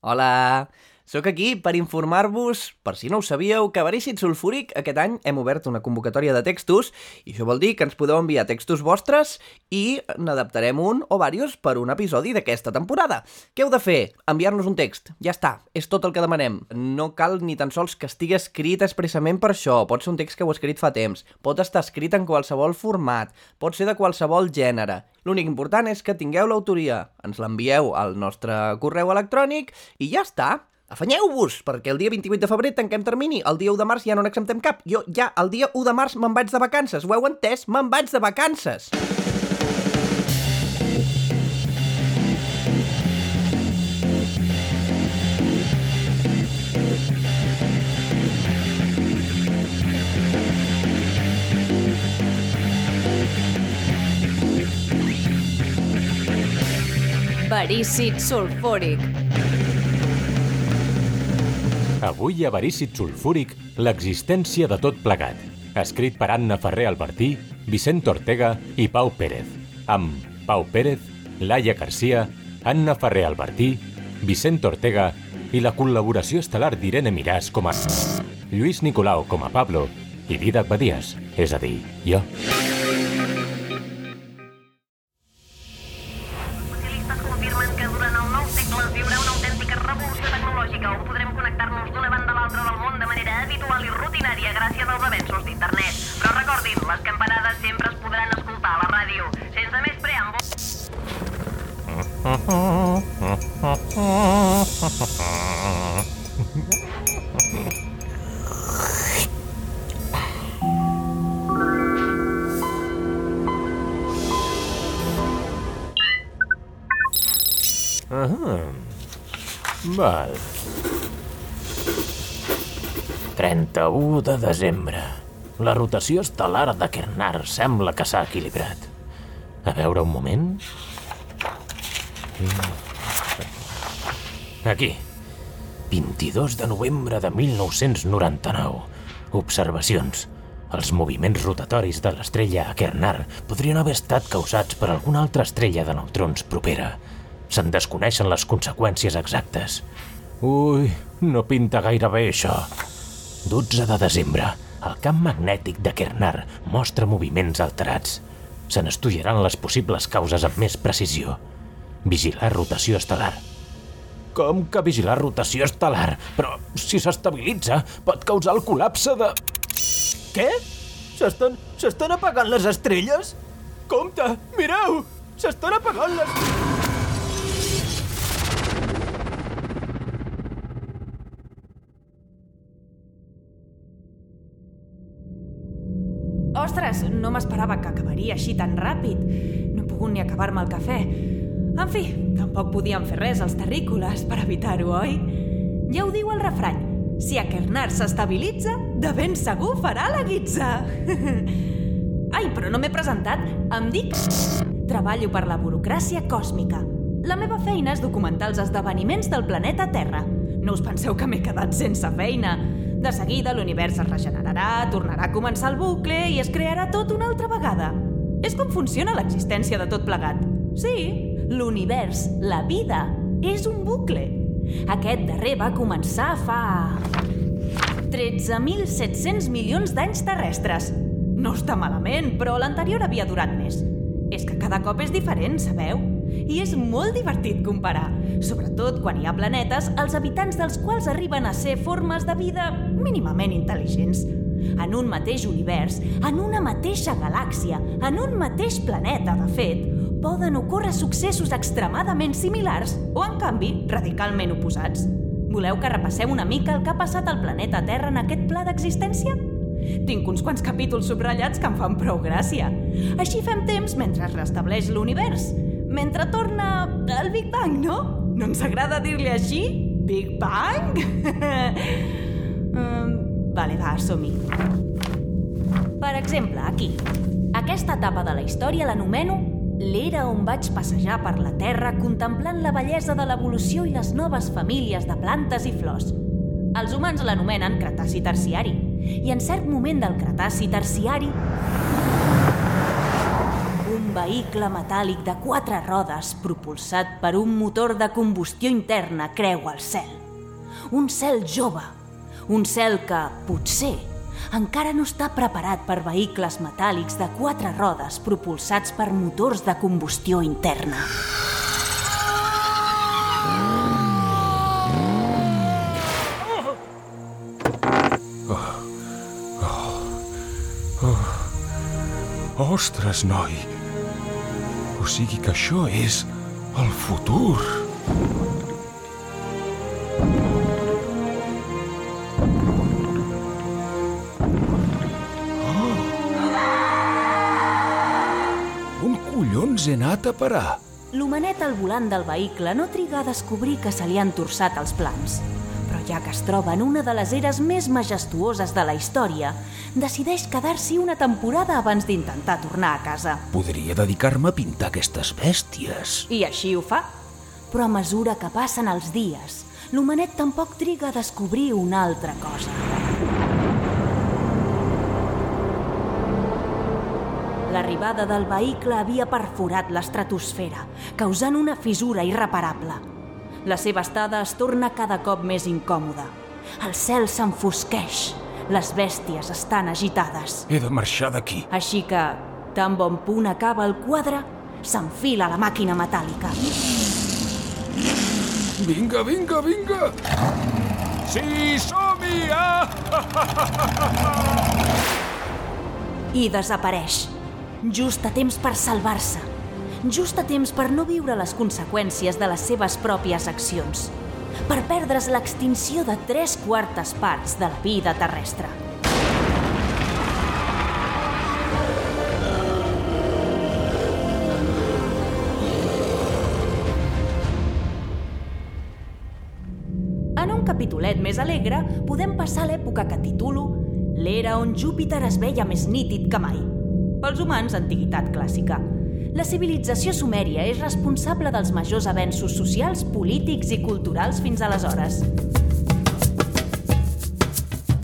Hola! Sóc aquí per informar-vos, per si no ho sabíeu, que a Verícit Sulfúric aquest any hem obert una convocatòria de textos i això vol dir que ens podeu enviar textos vostres i n'adaptarem un o varios per un episodi d'aquesta temporada. Què heu de fer? Enviar-nos un text. Ja està, és tot el que demanem. No cal ni tan sols que estigui escrit expressament per això. Pot ser un text que heu escrit fa temps. Pot estar escrit en qualsevol format. Pot ser de qualsevol gènere. L'únic important és que tingueu l'autoria. Ens l'envieu al nostre correu electrònic i ja està. Afanyeu-vos, perquè el dia 28 de febrer tanquem termini, el dia 1 de març ja no n'acceptem cap. Jo ja el dia 1 de març me'n vaig de vacances, ho heu entès? Me'n vaig de vacances! Verícid sulfúric. Avui a Verícid Sulfúric, l'existència de tot plegat. Escrit per Anna Ferrer Albertí, Vicent Ortega i Pau Pérez. Amb Pau Pérez, Laia Garcia, Anna Ferrer Albertí, Vicent Ortega i la col·laboració estel·lar d'Irene Miràs com a Lluís Nicolau com a Pablo i Didac Badies, és a dir, jo. La rotació estel·lar de Kernar sembla que s'ha equilibrat. A veure un moment. Aquí. 22 de novembre de 1999. Observacions. Els moviments rotatoris de l'estrella Akernar podrien haver estat causats per alguna altra estrella de neutrons propera. Se'n desconeixen les conseqüències exactes. Ui, no pinta gaire bé això. 12 de desembre. El camp magnètic de Kernar mostra moviments alterats. Se n'estudiaran les possibles causes amb més precisió. Vigilar rotació estel·lar. Com que vigilar rotació estel·lar? Però si s'estabilitza, pot causar el col·lapse de... Què? S'estan... s'estan apagant les estrelles? Compte, mireu! S'estan apagant les... Ostres, no m'esperava que acabaria així tan ràpid. No he pogut ni acabar-me el cafè. En fi, tampoc podíem fer res als terrícoles per evitar-ho, oi? Ja ho diu el refrany. Si Akernar s'estabilitza, de ben segur farà la guitza. Ai, però no m'he presentat. Em dic... Treballo per la burocràcia còsmica. La meva feina és documentar els esdeveniments del planeta Terra. No us penseu que m'he quedat sense feina. De seguida l'univers es regenerarà, tornarà a començar el bucle i es crearà tot una altra vegada. És com funciona l'existència de tot plegat. Sí, l'univers, la vida, és un bucle. Aquest darrer va començar fa... 13.700 milions d'anys terrestres. No està malament, però l'anterior havia durat més. És que cada cop és diferent, sabeu? I és molt divertit comparar, sobretot quan hi ha planetes els habitants dels quals arriben a ser formes de vida mínimament intel·ligents. En un mateix univers, en una mateixa galàxia, en un mateix planeta, de fet, poden ocórrer successos extremadament similars o, en canvi, radicalment oposats. Voleu que repassem una mica el que ha passat al planeta Terra en aquest pla d'existència? Tinc uns quants capítols subratllats que em fan prou gràcia. Així fem temps mentre es restableix l'univers. Mentre torna el Big Bang, no? No ens agrada dir-li així? Big Bang? um, vale, va, som-hi. Per exemple, aquí. Aquesta etapa de la història l'anomeno l'era on vaig passejar per la Terra contemplant la bellesa de l'evolució i les noves famílies de plantes i flors. Els humans l'anomenen Cretaci terciari, i en cert moment del Cretaci terciari un vehicle metàl·lic de quatre rodes propulsat per un motor de combustió interna creua el cel. Un cel jove, un cel que, potser, encara no està preparat per vehicles metàl·lics de quatre rodes propulsats per motors de combustió interna. Ostres, noi! O sigui que això és el futur. He anat a parar? L'homenet al volant del vehicle no triga a descobrir que se li han torçat els plans. Però ja que es troba en una de les eres més majestuoses de la història, decideix quedar-s'hi una temporada abans d'intentar tornar a casa. Podria dedicar-me a pintar aquestes bèsties. I així ho fa. Però a mesura que passen els dies, l'homenet tampoc triga a descobrir una altra cosa. L'arribada del vehicle havia perforat l'estratosfera, causant una fissura irreparable. La seva estada es torna cada cop més incòmoda. El cel s'enfosqueix. Les bèsties estan agitades. He de marxar d'aquí. Així que, tan bon punt acaba el quadre, s'enfila la màquina metàl·lica. Vinga, vinga, vinga! Sí, som-hi! Ah! I desapareix. Just a temps per salvar-se. Just a temps per no viure les conseqüències de les seves pròpies accions. Per perdre's l'extinció de tres quartes parts de la vida terrestre. En un capitolet més alegre podem passar l'època que titulo L'era on Júpiter es veia més nítid que mai. Pels humans, antiguitat clàssica. La civilització sumèria és responsable dels majors avenços socials, polítics i culturals fins aleshores.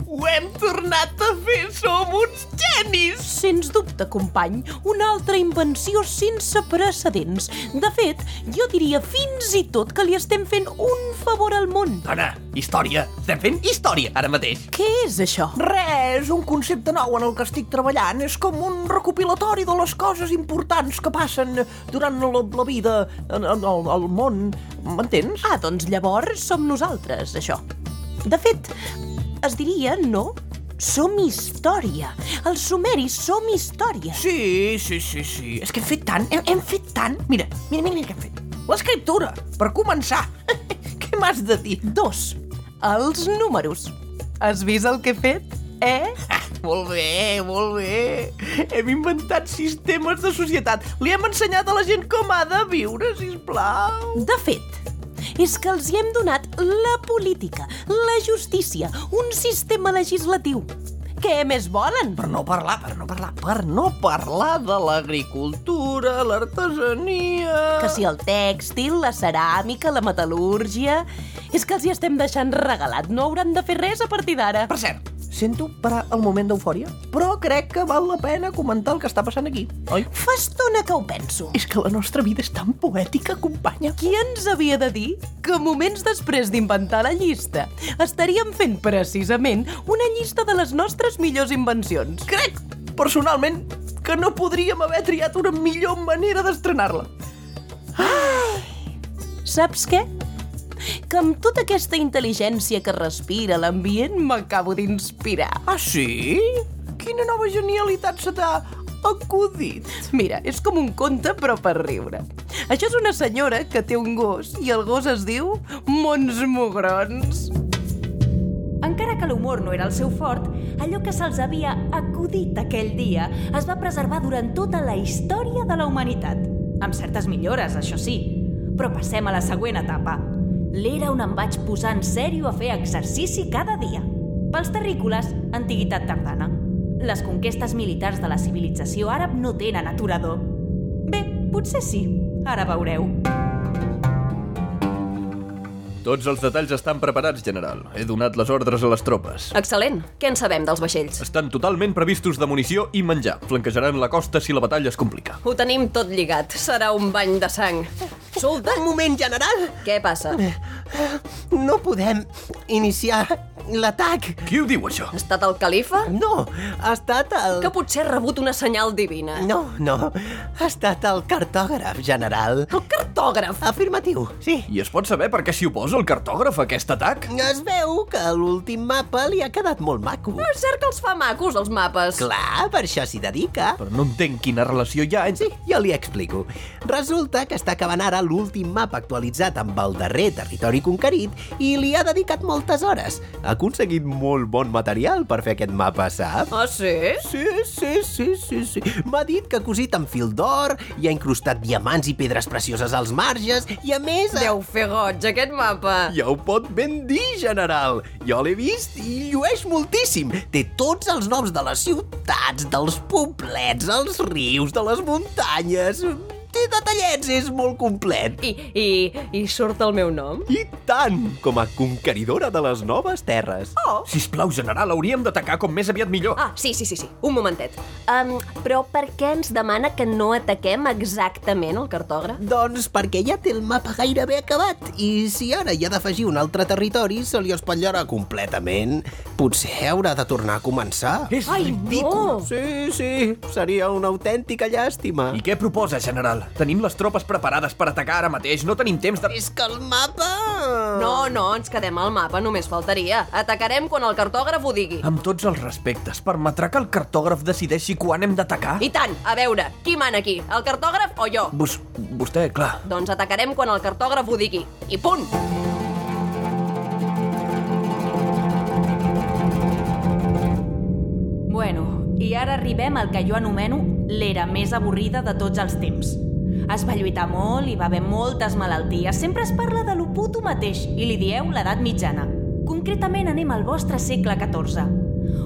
Ho hem tornat fer! Som uns genis! Sens dubte, company, una altra invenció sense precedents. De fet, jo diria fins i tot que li estem fent un favor al món. Dona, història. Estem fent història ara mateix. Què és això? Res, un concepte nou en el que estic treballant. És com un recopilatori de les coses importants que passen durant la, la vida en, en, el, el món. M'entens? Ah, doncs llavors som nosaltres, això. De fet, es diria, no? Som història. Els sumeris som història. Sí, sí, sí, sí. És que hem fet tant, hem, hem fet tant. Mira, mira, mira, mira què hem fet. L'escriptura, per començar. què m'has de dir? Dos. Els números. Has vist el que he fet? Eh? Ah, molt bé, molt bé. Hem inventat sistemes de societat. Li hem ensenyat a la gent com ha de viure, sisplau. De fet, és que els hi hem donat la política, la justícia, un sistema legislatiu. Què més volen? Per no parlar, per no parlar, per no parlar de l'agricultura, l'artesania... Que si el tèxtil, la ceràmica, la metal·lúrgia... És que els hi estem deixant regalat, no hauran de fer res a partir d'ara. Per cert, sento parar el moment d'eufòria, però crec que val la pena comentar el que està passant aquí, oi? Fa estona que ho penso. És que la nostra vida és tan poètica, companya. Qui ens havia de dir que moments després d'inventar la llista estaríem fent precisament una llista de les nostres millors invencions? Crec, personalment, que no podríem haver triat una millor manera d'estrenar-la. Saps què? Que amb tota aquesta intel·ligència que respira l'ambient m'acabo d'inspirar. Ah, sí? Quina nova genialitat se t'ha acudit? Mira, és com un conte però per riure. Això és una senyora que té un gos i el gos es diu Mons Mugrons. Encara que l'humor no era el seu fort, allò que se'ls havia acudit aquell dia es va preservar durant tota la història de la humanitat. Amb certes millores, això sí. Però passem a la següent etapa. L'era on em vaig posar en sèrio a fer exercici cada dia. Pels terrícoles, antiguitat tardana. Les conquestes militars de la civilització àrab no tenen aturador. Bé, potser sí. Ara veureu. Tots els detalls estan preparats, general. He donat les ordres a les tropes. Excel·lent. Què en sabem dels vaixells? Estan totalment previstos de munició i menjar. Flanquejaran la costa si la batalla es complica. Ho tenim tot lligat. Serà un bany de sang. Soldat, un moment, general! Què passa? No podem iniciar l'atac. Qui ho diu, això? Ha estat el califa? No, ha estat el... Que potser ha rebut una senyal divina. No, no, ha estat el cartògraf, general. El cartògraf. Afirmatiu, sí. I es pot saber per què s'hi oposa el cartògraf a aquest atac? Es veu que l'últim mapa li ha quedat molt maco. És cert que els fa macos, els mapes. Clar, per això s'hi dedica. Però no entenc quina relació hi ha entre... Sí, ja li explico. Resulta que està acabant ara l'últim mapa actualitzat amb el darrer territori conquerit i li ha dedicat moltes hores. Ha aconseguit molt bon material per fer aquest mapa, sap? Ah, sí? Sí, sí, sí, sí, sí. M'ha dit que ha cosit amb fil d'or, i ha incrustat diamants i pedres precioses als marges, i a més... ha- Deu fer goig, aquest mapa. Ja ho pot ben dir, general. Jo l'he vist i llueix moltíssim. Té tots els noms de les ciutats, dels poblets, els rius, de les muntanyes... Té detallets, és molt complet. I, i, I surt el meu nom? I tant, com a conqueridora de les noves terres. Oh! Sisplau, general, hauríem d'atacar com més aviat millor. Ah, sí, sí, sí, sí. Un momentet. Um, però per què ens demana que no ataquem exactament el cartògraf? Doncs perquè ja té el mapa gairebé acabat i si ara hi ha d'afegir un altre territori se li espatllarà completament. Potser haurà de tornar a començar. És Ai, ridícul. no! Sí, sí, seria una autèntica llàstima. I què proposa, general? Tenim les tropes preparades per atacar ara mateix. No tenim temps de... És que el mapa... No, no, ens quedem al mapa, només faltaria. Atacarem quan el cartògraf ho digui. Amb tots els respectes, permetrà que el cartògraf decideixi quan hem d'atacar? I tant, a veure, qui mana aquí, el cartògraf o jo? Vos, vostè, clar. Doncs atacarem quan el cartògraf ho digui. I punt! Bueno, i ara arribem al que jo anomeno l'era més avorrida de tots els temps. Es va lluitar molt, hi va haver moltes malalties, sempre es parla de lo puto mateix i li dieu l'edat mitjana. Concretament anem al vostre segle XIV.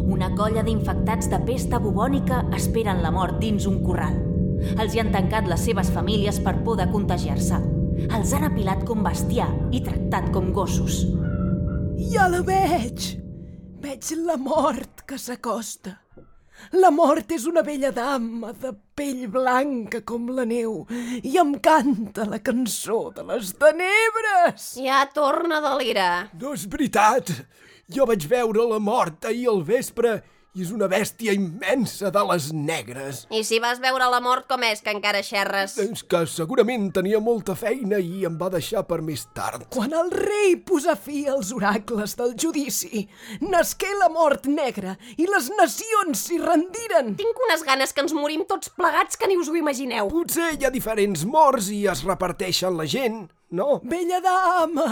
Una colla d'infectats de pesta bubònica esperen la mort dins un corral. Els hi han tancat les seves famílies per por de contagiar-se. Els han apilat com bestiar i tractat com gossos. Ja la veig. Veig la mort que s'acosta. La mort és una vella dama de pell blanca com la neu i em canta la cançó de les tenebres. Ja torna a delirar. No és veritat. Jo vaig veure la mort ahir al vespre i és una bèstia immensa de les negres. I si vas veure la mort, com és que encara xerres? És que segurament tenia molta feina i em va deixar per més tard. Quan el rei posa fi als oracles del judici, nasqué la mort negra i les nacions s'hi rendiren. Tinc unes ganes que ens morim tots plegats que ni us ho imagineu. Potser hi ha diferents morts i es reparteixen la gent, no? Vella dama,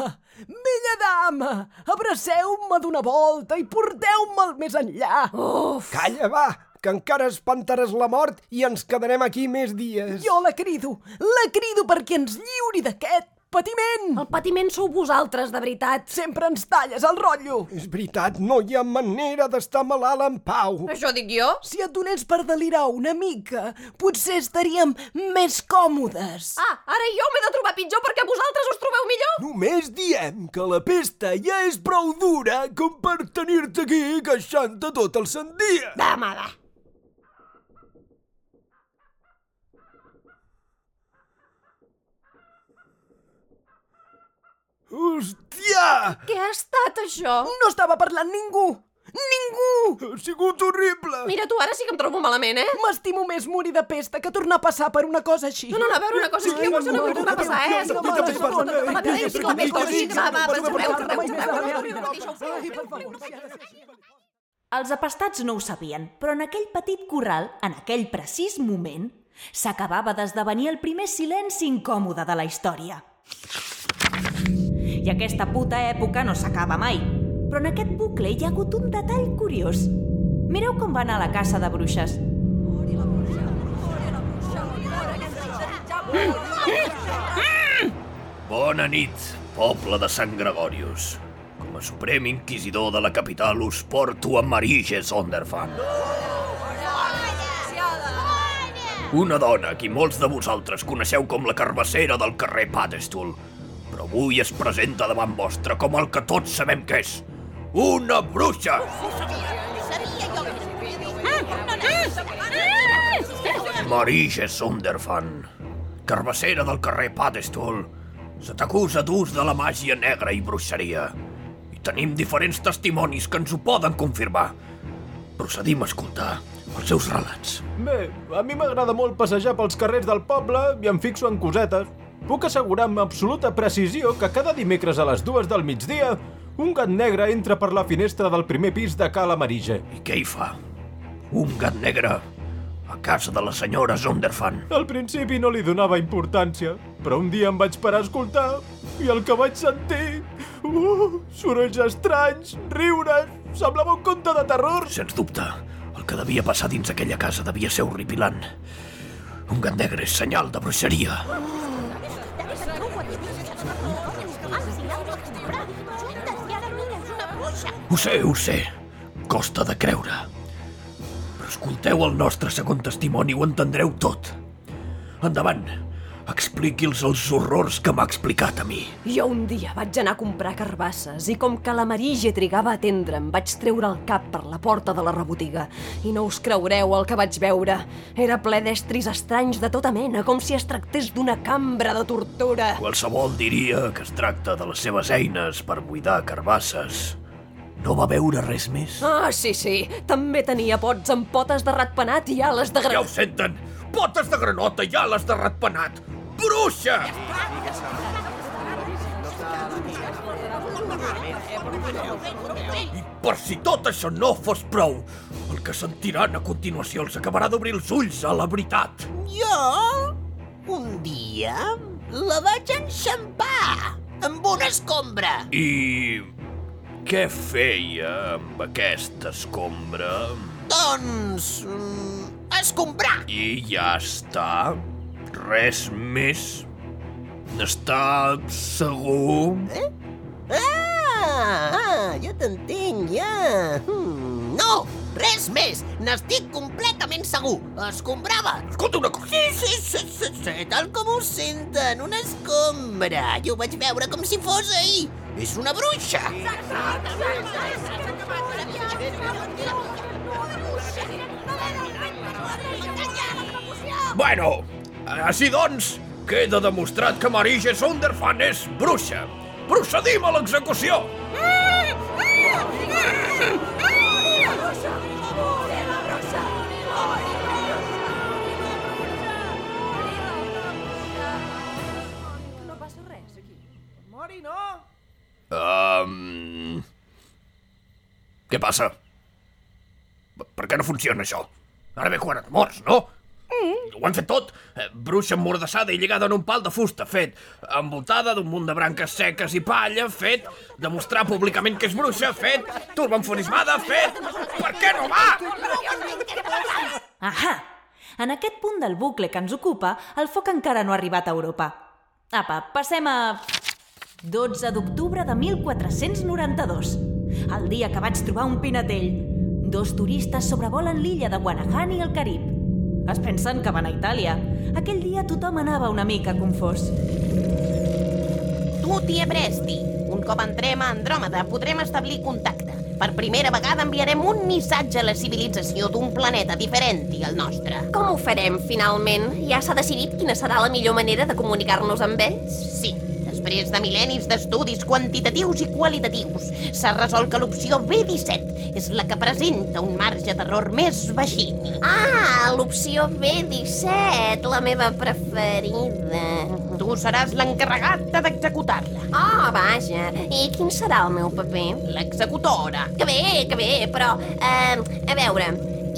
vella dama, abraceu-me d'una volta i porteu-me'l més enllà. Uf, Calla, va, que encara espantaràs la mort i ens quedarem aquí més dies. Jo la crido, la crido perquè ens lliuri d'aquest patiment. el patiment sou vosaltres, de veritat. Sempre ens talles el rotllo. És veritat, no hi ha manera d'estar malalt en pau. Això dic jo? Si et donés per delirar una mica, potser estaríem més còmodes. Ah, ara jo m'he de trobar pitjor perquè vosaltres us trobeu millor? Només diem que la pesta ja és prou dura com per tenir-te aquí queixant-te tot el sant dia. Va, va. Hòstia! Què ha estat, això? No estava parlant ningú! Ningú! Ha sigut horrible! Mira, tu ara sí que em trobo malament, eh? M'estimo més morir de pesta que tornar a passar per una cosa així. No, no, no, a veure una cosa, és que llavors no vull tornar a passar, eh? No, no, no, no, no, no, no, no, Els apastats no ho sabien, però en aquell petit corral, en aquell precís moment, s'acabava d'esdevenir el primer silenci incòmode de la història. I aquesta puta època no s'acaba mai. Però en aquest bucle hi ha hagut un detall curiós. Mireu com va anar a la caça de bruixes. Bona nit, poble de Sant Gregorius. Com a suprem inquisidor de la capital us porto a Marige Sonderfan. Una dona qui molts de vosaltres coneixeu com la carbassera del carrer Padestul, però Avui es presenta davant vostre com el que tots sabem que és. Una bruixa! Marige Sunderfan, carbassera del carrer Padestol, se t'acusa d'ús de la màgia negra i bruixeria. I tenim diferents testimonis que ens ho poden confirmar. Procedim a escoltar els seus relats. Bé, a mi m'agrada molt passejar pels carrers del poble i em fixo en cosetes. Puc assegurar amb absoluta precisió que cada dimecres a les dues del migdia un gat negre entra per la finestra del primer pis de Cala Marige. I què hi fa? Un gat negre a casa de la senyora Zonderfan. Al principi no li donava importància, però un dia em vaig parar a escoltar i el que vaig sentir... Uh, sorolls estranys, riures... Semblava un conte de terror. Sens dubte, el que devia passar dins aquella casa devia ser horripilant. Un gat negre és senyal de bruixeria. Ho sé, ho sé. Costa de creure. Però escolteu el nostre segon testimoni ho entendreu tot. Endavant, expliqui'ls els horrors que m'ha explicat a mi. Jo un dia vaig anar a comprar carbasses i com que la Marige trigava a atendre'm, vaig treure el cap per la porta de la rebotiga. I no us creureu el que vaig veure. Era ple d'estris estranys de tota mena, com si es tractés d'una cambra de tortura. Qualsevol diria que es tracta de les seves eines per buidar carbasses. No va veure res més? Ah, sí, sí. També tenia pots amb potes de ratpenat i ales de Ja granot. ho senten! Potes de granota i ales de ratpenat! Bruixa! I per si tot això no fos prou, el que sentiran a continuació els acabarà d'obrir els ulls a la veritat. Jo, un dia, la vaig enxampar amb una escombra. I què feia amb aquesta escombra? Doncs... mm, escombrar. I ja està? Res més? N'està segur? Ah, ah ja t'entenc, ja. Hmm, no, res més. N'estic completament segur. Escombrava. Escolta una cosa. Sí, sí, sí, sí, sí, tal com ho senten, una escombra. Jo ho vaig veure com si fos ahir. És una bruixa. Bueno, així doncs, queda demostrat que Marige Sonderfan és bruixa. Procedim a l'execució! No Què passa? Per- què no funciona això? Ara ve quan et mors, no? Mm. Ho han fet tot. Eh, Bruixa emmordassada i lligada en un pal de fusta, fet. Envoltada d'un munt de branques seques i palla, fet. Demostrar públicament que és bruixa, fet. Turbanfonismada, fet. Per què no va? Ahà! En aquest punt del bucle que ens ocupa, el foc encara no ha arribat a Europa. Apa, passem a... 12 d'octubre de 1492. El dia que vaig trobar un pinatell. Dos turistes sobrevolen l'illa de Guanahani al Carib. Es pensen que van a Itàlia. Aquell dia tothom anava una mica confós. Tutti e presti. Un cop entrem a Andròmeda podrem establir contacte. Per primera vegada enviarem un missatge a la civilització d'un planeta diferent i el nostre. Com ho farem, finalment? Ja s'ha decidit quina serà la millor manera de comunicar-nos amb ells? Sí, després de mil·lennis d'estudis quantitatius i qualitatius, s'ha resolt que l'opció B17 és la que presenta un marge d'error més baixini. Ah, l'opció B17, la meva preferida. Tu seràs l'encarregat d'executar-la. Oh, vaja. I quin serà el meu paper? L'executora. Que bé, que bé, però... Eh, a veure,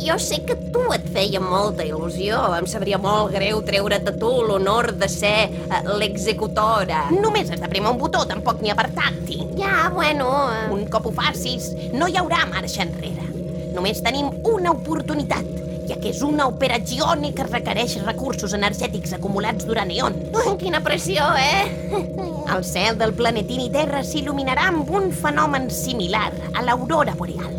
jo sé que tu et feia molta il·lusió. Em sabria molt greu treure't a tu l'honor de ser eh, l'executora. Només has de prémer un botó, tampoc n'hi ha per tàctil. Ja, bueno... Eh... Un cop ho facis, no hi haurà marxa enrere. Només tenim una oportunitat, ja que és una operació que requereix recursos energètics acumulats durant eons. Quina pressió, eh? El cel del planetini Terra s'il·luminarà amb un fenomen similar a l'aurora boreal,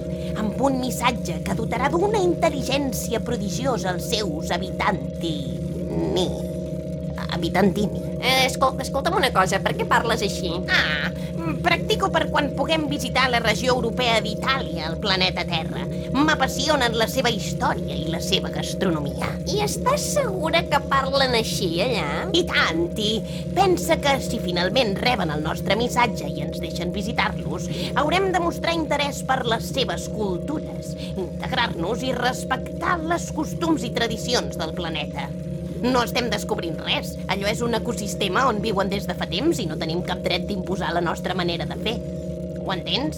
un missatge que dotarà d'una intel·ligència prodigiosa als seus habitanti... ni... Capitán Timmy. Eh, escolta, escolta'm una cosa, per què parles així? Ah, practico per quan puguem visitar la regió europea d'Itàlia, el planeta Terra. M'apassionen la seva història i la seva gastronomia. I estàs segura que parlen així, allà? I tanti! Pensa que si finalment reben el nostre missatge i ens deixen visitar-los, haurem de mostrar interès per les seves cultures, integrar-nos i respectar les costums i tradicions del planeta. No estem descobrint res. Allò és un ecosistema on viuen des de fa temps i no tenim cap dret d'imposar la nostra manera de fer. Ho entens?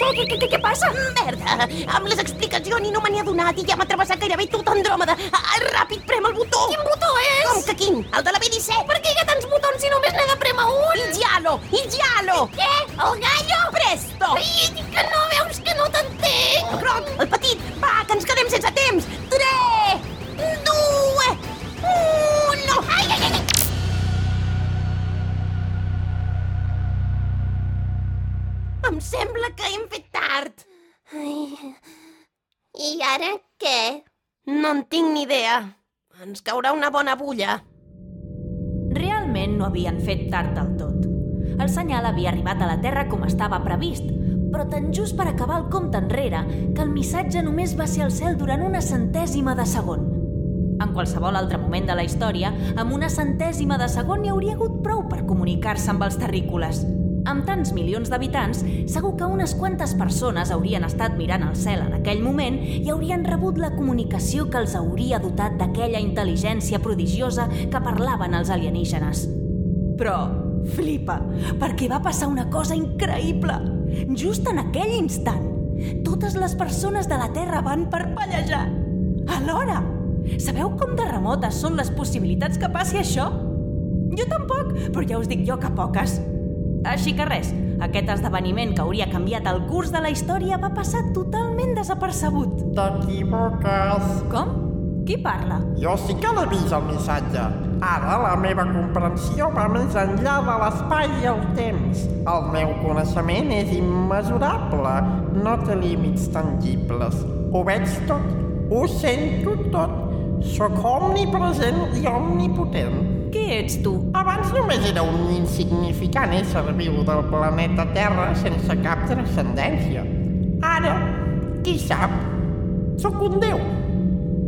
Què, què, què, què, què passa? Merda! Amb les explicacions i no me n'hi ha donat i ja m'ha travessat gairebé tot Andròmeda. Ah, ràpid, prem el botó! Quin botó és? Com que quin? El de la B-17! Per què hi ha tants botons si només n'he de prémer un? Il giallo! Il giallo! Què? El gallo? Presto! Ens caurà una bona bulla. Realment no havien fet tard del tot. El senyal havia arribat a la Terra com estava previst, però tan just per acabar el compte enrere que el missatge només va ser al cel durant una centèsima de segon. En qualsevol altre moment de la història, amb una centèsima de segon hi hauria hagut prou per comunicar-se amb els terrícoles. Amb tants milions d'habitants, segur que unes quantes persones haurien estat mirant el cel en aquell moment i haurien rebut la comunicació que els hauria dotat d'aquella intel·ligència prodigiosa que parlaven els alienígenes. Però flipa, perquè va passar una cosa increïble. Just en aquell instant, totes les persones de la Terra van parpellejar. Alhora! Sabeu com de remotes són les possibilitats que passi això? Jo tampoc, però ja us dic jo que poques. Així que res, aquest esdeveniment que hauria canviat el curs de la història va passar totalment desapercebut. T'equivoques. Com? Qui parla? Jo sí que l'he vist, el missatge. Ara la meva comprensió va més enllà de l'espai i el temps. El meu coneixement és immesurable. No té límits tangibles. Ho veig tot. Ho sento tot. Sóc omnipresent i omnipotent. Qui ets tu? Abans només era un insignificant ésser viu del planeta Terra sense cap transcendència. Ara, qui sap? Sóc un déu.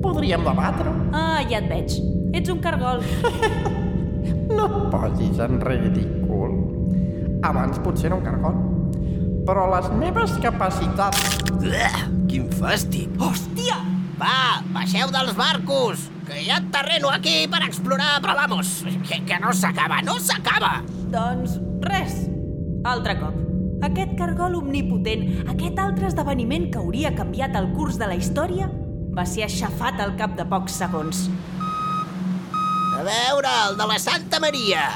Podríem debatre-ho. Ah, ja et veig. Ets un cargol. No et posis en ridícul. Abans potser era un cargol. Però les meves capacitats... Uah, quin fàstic. Hòstia! Va, baixeu dels barcos, que hi ha terreno aquí per explorar, però vamos, que, que no s'acaba, no s'acaba. Doncs res. Altre cop. Aquest cargol omnipotent, aquest altre esdeveniment que hauria canviat el curs de la història, va ser aixafat al cap de pocs segons. A veure, el de la Santa Maria.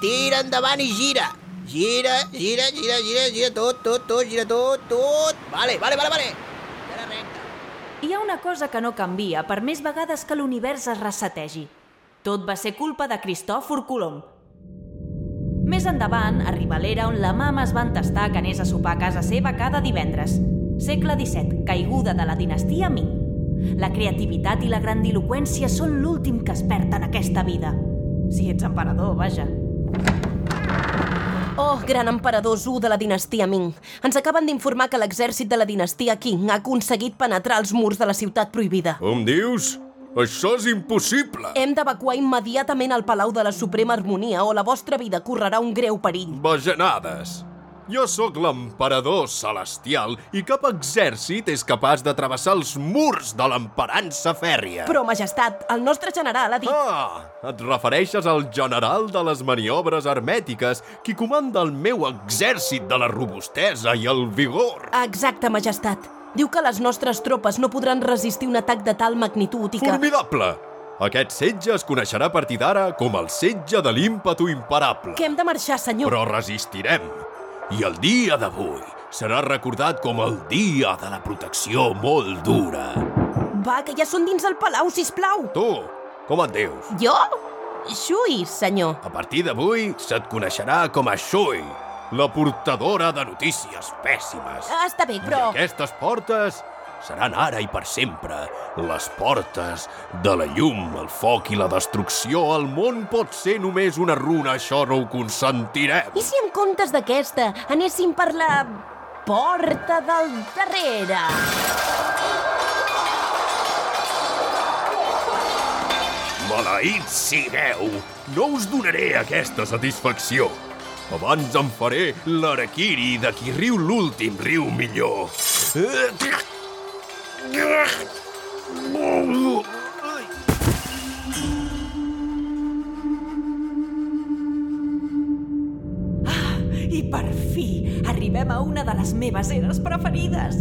Tira endavant i gira. Gira, gira, gira, gira, gira tot, tot, tot, gira tot, tot. Vale, vale, vale, vale. Hi ha una cosa que no canvia per més vegades que l'univers es resetegi. Tot va ser culpa de Cristòfor Colom. Més endavant arriba l'era on la mama es va entestar que anés a sopar a casa seva cada divendres. Segle XVII, caiguda de la dinastia Ming. La creativitat i la grandiloquència són l'últim que es perd en aquesta vida. Si ets emperador, vaja. Oh, gran emperador Zhu de la dinastia Ming. Ens acaben d'informar que l'exèrcit de la dinastia Qing ha aconseguit penetrar els murs de la ciutat prohibida. Com dius? Això és impossible! Hem d'evacuar immediatament el Palau de la Suprema Harmonia o la vostra vida correrà un greu perill. Bajanades! Jo sóc l'emperador celestial i cap exèrcit és capaç de travessar els murs de l'emperança fèrria. Però, majestat, el nostre general ha dit... Ah, et refereixes al general de les maniobres hermètiques, qui comanda el meu exèrcit de la robustesa i el vigor. Exacte, majestat. Diu que les nostres tropes no podran resistir un atac de tal magnitud i que... Formidable! Aquest setge es coneixerà a partir d'ara com el setge de l'ímpetu imparable. Que hem de marxar, senyor. Però resistirem. I el dia d'avui serà recordat com el dia de la protecció molt dura. Va, que ja són dins el palau, si plau. Tu, com et dius? Jo? Xui, senyor. A partir d'avui se't coneixerà com a Xui, la portadora de notícies pèssimes. Està bé, però... I aquestes portes seran ara i per sempre les portes de la llum, el foc i la destrucció. El món pot ser només una runa, això no ho consentirem. I si en comptes d'aquesta anéssim per la porta del darrere? Maleïts sigueu! No us donaré aquesta satisfacció. Abans em faré l'araquiri de qui riu l'últim riu millor. I per fi arribem a una de les meves eres preferides.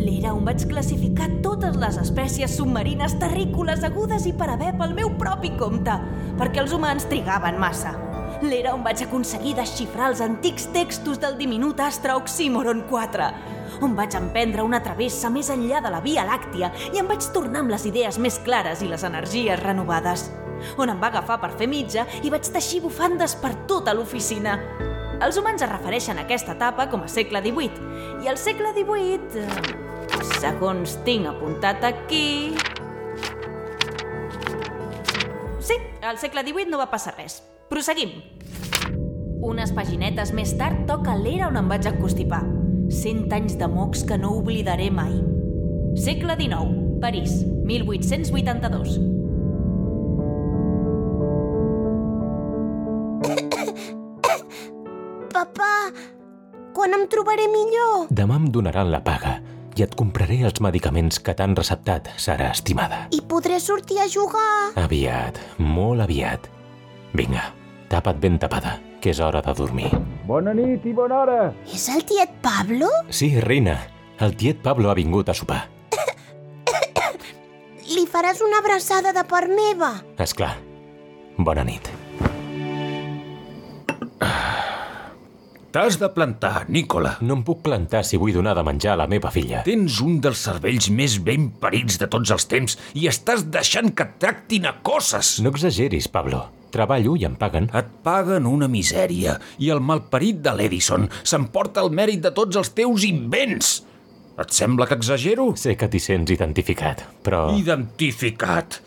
L'era on vaig classificar totes les espècies submarines terrícoles agudes i per haver pel meu propi compte, perquè els humans trigaven massa. L'era on vaig aconseguir desxifrar els antics textos del diminut astre Oxímoron 4, on vaig emprendre una travessa més enllà de la Via Làctia i em vaig tornar amb les idees més clares i les energies renovades, on em va agafar per fer mitja i vaig teixir bufandes per tota l'oficina. Els humans es refereixen a aquesta etapa com a segle XVIII i el segle XVIII, eh, segons tinc apuntat aquí... Sí, al segle XVIII no va passar res. Proseguim. Unes paginetes més tard toca l'era on em vaig acostipar. Cent anys de mocs que no oblidaré mai. Segle XIX, París, 1882. Papà, quan em trobaré millor? Demà em donaran la paga i et compraré els medicaments que t'han receptat, Sara estimada. I podré sortir a jugar? Aviat, molt aviat. Vinga, tapa't ben tapada, que és hora de dormir. Bona nit i bona hora! És el tiet Pablo? Sí, Rina, el tiet Pablo ha vingut a sopar. Li faràs una abraçada de part meva? És clar. Bona nit. T'has de plantar, Nicola. No em puc plantar si vull donar de menjar a la meva filla. Tens un dels cervells més ben parits de tots els temps i estàs deixant que et tractin a coses. No exageris, Pablo. Treballo i em paguen. Et paguen una misèria i el malparit de l'Edison s'emporta el mèrit de tots els teus invents. Et sembla que exagero? Sé que t'hi sents identificat, però... Identificat.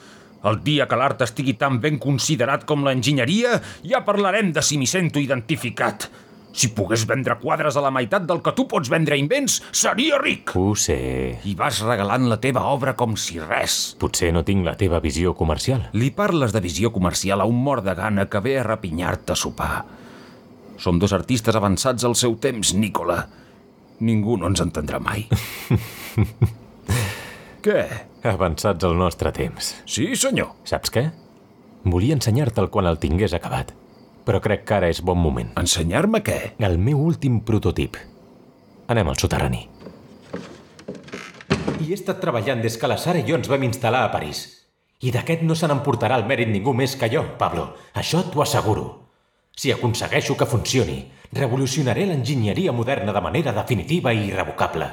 El dia que l'art estigui tan ben considerat com l'enginyeria, ja parlarem de si m'hi sento identificat. Si pogués vendre quadres a la meitat del que tu pots vendre invents, seria ric. Ho sé. I vas regalant la teva obra com si res. Potser no tinc la teva visió comercial. Li parles de visió comercial a un mort de gana que ve a rapinyar-te a sopar. Som dos artistes avançats al seu temps, Nicola. Ningú no ens entendrà mai. Què? Avançats al nostre temps. Sí, senyor. Saps què? Volia ensenyar-te'l quan el tingués acabat, però crec que ara és bon moment. Ensenyar-me què? El meu últim prototip. Anem al soterrani. Hi he estat treballant des que la Sara i jo ens vam instal·lar a París. I d'aquest no se n'emportarà el mèrit ningú més que jo, Pablo. Això t'ho asseguro. Si aconsegueixo que funcioni, revolucionaré l'enginyeria moderna de manera definitiva i irrevocable.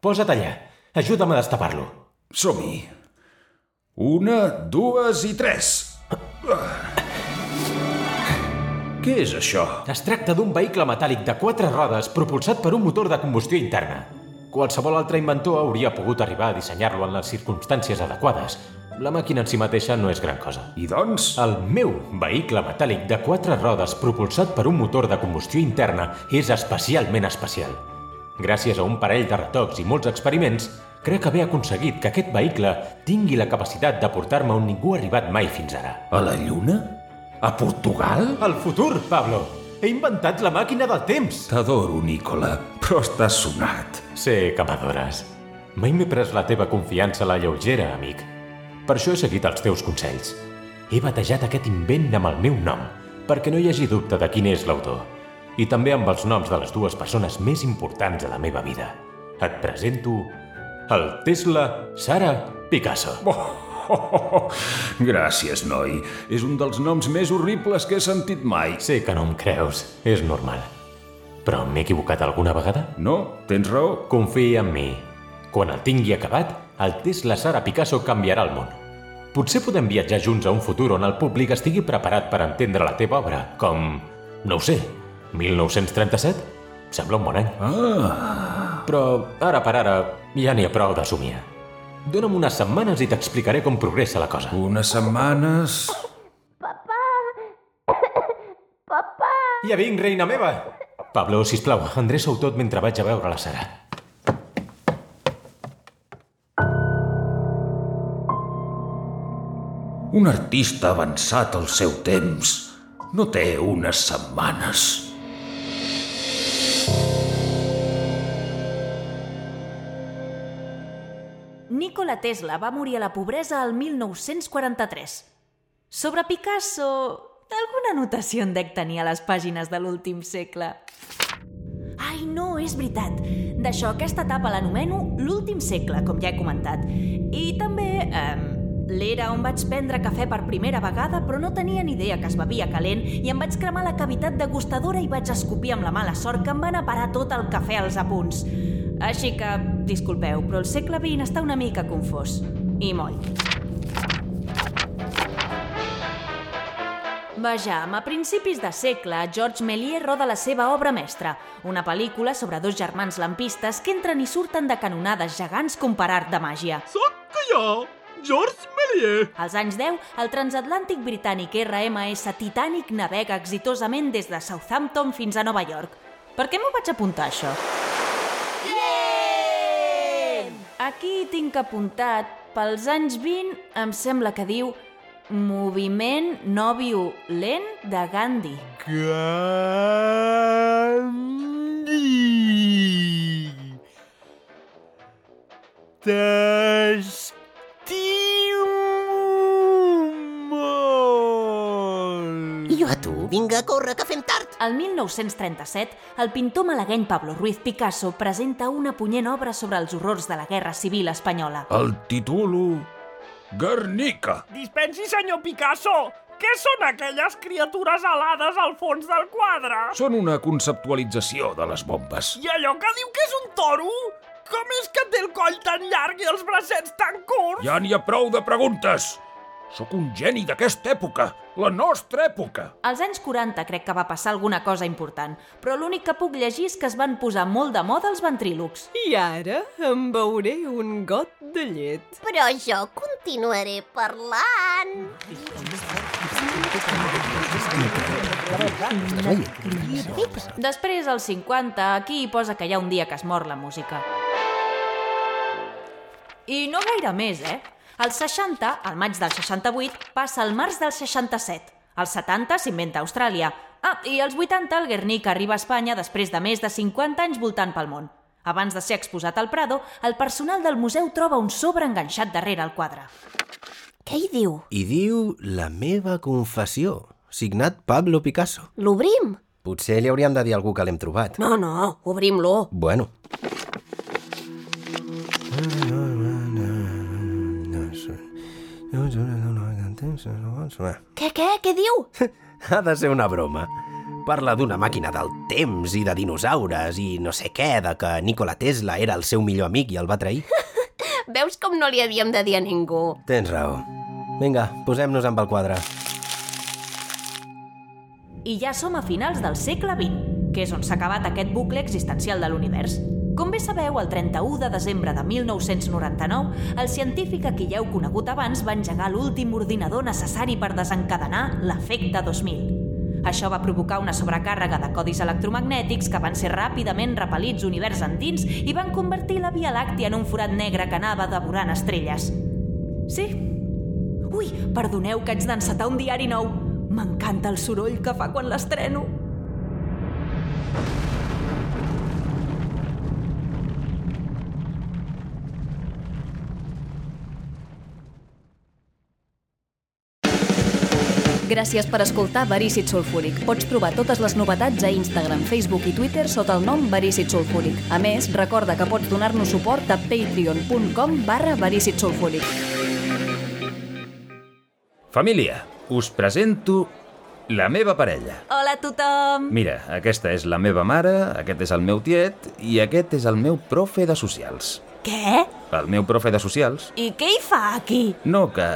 Posa't allà. Ajuda'm a destapar-lo. Som-hi. Una, dues i tres. Què és això? Es tracta d'un vehicle metàl·lic de quatre rodes propulsat per un motor de combustió interna. Qualsevol altre inventor hauria pogut arribar a dissenyar-lo en les circumstàncies adequades. La màquina en si mateixa no és gran cosa. I doncs? El meu vehicle metàl·lic de quatre rodes propulsat per un motor de combustió interna és especialment especial. Gràcies a un parell de retocs i molts experiments, crec haver aconseguit que aquest vehicle tingui la capacitat de portar-me on ningú ha arribat mai fins ara. A la Lluna? A Portugal? El futur, Pablo. He inventat la màquina del temps. T'adoro, Nicola, però estàs sonat. Sé que m'adores. Mai m'he pres la teva confiança a la lleugera, amic. Per això he seguit els teus consells. He batejat aquest invent amb el meu nom, perquè no hi hagi dubte de quin és l'autor. I també amb els noms de les dues persones més importants de la meva vida. Et presento el Tesla Sara Picasso. Oh, oh, oh. Gràcies, noi. És un dels noms més horribles que he sentit mai. Sé que no em creus. És normal. Però m'he equivocat alguna vegada? No, tens raó. Confia en mi. Quan el tingui acabat, el Tesla Sara Picasso canviarà el món. Potser podem viatjar junts a un futur on el públic estigui preparat per entendre la teva obra, com, no ho sé, 1937? Sembla un bon any. Ah. Però, ara per ara, Ja n'hi ha prou de somiar. Dóna'm unes setmanes i t'explicaré com progressa la cosa. Unes setmanes... Ja vinc, reina meva! Pablo, sisplau, endreça-ho tot mentre vaig a veure la Sara. Un artista avançat al seu temps no té unes setmanes. Nikola Tesla va morir a la pobresa el 1943. Sobre Picasso, alguna anotació en dec tenir a les pàgines de l'últim segle. Ai, no, és veritat. D'això, aquesta etapa l'anomeno l'últim segle, com ja he comentat. I també... Eh, L'era on vaig prendre cafè per primera vegada, però no tenia ni idea que es bevia calent i em vaig cremar la cavitat degustadora i vaig escopir amb la mala sort que em van a parar tot el cafè als apunts. Així que, disculpeu, però el segle XX està una mica confós. I molt. Vejam, a principis de segle, George Méliès roda la seva obra mestra, una pel·lícula sobre dos germans lampistes que entren i surten de canonades gegants com per art de màgia. Soc que jo, George Méliès. Als anys 10, el transatlàntic britànic RMS Titanic navega exitosament des de Southampton fins a Nova York. Per què m'ho vaig apuntar, això? Aquí tinc apuntat, pels anys 20, em sembla que diu Moviment no violent de Gandhi. Gandhi. T'estimo jo a tu, vinga, corre, que fem tard. El 1937, el pintor malagueny Pablo Ruiz Picasso presenta una punyent obra sobre els horrors de la Guerra Civil Espanyola. El titulo... Guernica. Dispensi, senyor Picasso. Què són aquelles criatures alades al fons del quadre? Són una conceptualització de les bombes. I allò que diu que és un toro? Com és que té el coll tan llarg i els bracets tan curts? Ja n'hi ha prou de preguntes. Sóc un geni d'aquesta època, la nostra època. Als anys 40 crec que va passar alguna cosa important, però l'únic que puc llegir és que es van posar molt de moda els ventrílocs. I ara em beuré un got de llet. Però jo continuaré parlant. Després, als 50, aquí hi posa que hi ha un dia que es mor la música. I no gaire més, eh? Als 60, al maig del 68, passa al març del 67. Als 70 s'inventa Austràlia. Ah, i als 80 el Guernica arriba a Espanya després de més de 50 anys voltant pel món. Abans de ser exposat al Prado, el personal del museu troba un sobre enganxat darrere el quadre. Què hi diu? I diu La meva confessió, signat Pablo Picasso. L'obrim? Potser li hauríem de dir a algú que l'hem trobat. No, no, obrim-lo. Bueno. Què, què, què diu? Ha de ser una broma. Parla d'una màquina del temps i de dinosaures i no sé què, de que Nikola Tesla era el seu millor amic i el va trair. Veus com no li havíem de dir a ningú? Tens raó. Vinga, posem-nos amb el quadre. I ja som a finals del segle XX, que és on s'ha acabat aquest bucle existencial de l'univers. Com bé sabeu, el 31 de desembre de 1999, el científic a qui ja heu conegut abans va engegar l'últim ordinador necessari per desencadenar l'efecte 2000. Això va provocar una sobrecàrrega de codis electromagnètics que van ser ràpidament repel·lits univers endins i van convertir la Via Làctia en un forat negre que anava devorant estrelles. Sí. Ui, perdoneu que haig d'encetar un diari nou. M'encanta el soroll que fa quan l'estreno. Gràcies per escoltar Verícid Sulfúric. Pots trobar totes les novetats a Instagram, Facebook i Twitter sota el nom Verícid Sulfúric. A més, recorda que pots donar-nos suport a patreon.com barra Verícid Sulfúric. Família, us presento la meva parella. Hola a tothom! Mira, aquesta és la meva mare, aquest és el meu tiet i aquest és el meu profe de socials. Què? El meu profe de socials? I què hi fa aquí? No, que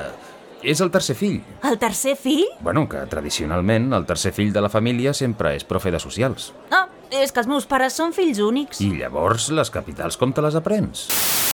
és el tercer fill. El tercer fill? Bueno, que tradicionalment el tercer fill de la família sempre és profe de socials. Ah, és que els meus pares són fills únics. I llavors les capitals com te les aprens?